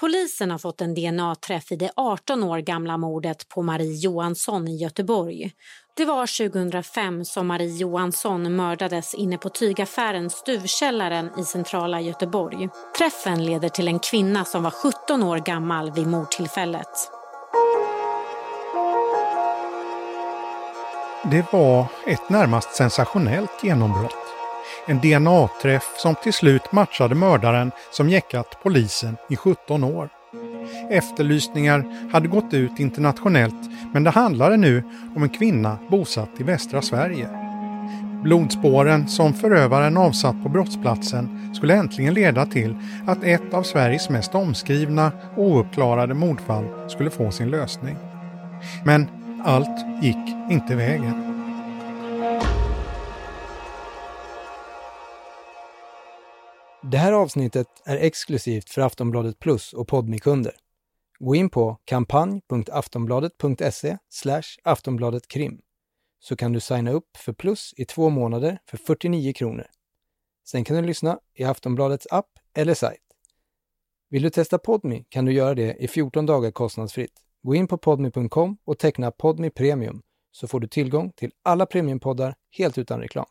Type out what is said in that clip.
Polisen har fått en DNA-träff i det 18 år gamla mordet på Marie Johansson i Göteborg. Det var 2005 som Marie Johansson mördades inne på tygaffären Stuvkällaren i centrala Göteborg. Träffen leder till en kvinna som var 17 år gammal vid mordtillfället. Det var ett närmast sensationellt genombrott. En DNA-träff som till slut matchade mördaren som jäckat polisen i 17 år. Efterlysningar hade gått ut internationellt men det handlade nu om en kvinna bosatt i västra Sverige. Blodspåren som förövaren avsatt på brottsplatsen skulle äntligen leda till att ett av Sveriges mest omskrivna och ouppklarade mordfall skulle få sin lösning. Men allt gick inte vägen. Det här avsnittet är exklusivt för Aftonbladet Plus och Podmi-kunder. Gå in på kampanj.aftonbladet.se aftonbladetkrim så kan du signa upp för Plus i två månader för 49 kronor. Sen kan du lyssna i Aftonbladets app eller sajt. Vill du testa Podmi kan du göra det i 14 dagar kostnadsfritt. Gå in på podmi.com och teckna Podmi Premium så får du tillgång till alla premiumpoddar helt utan reklam.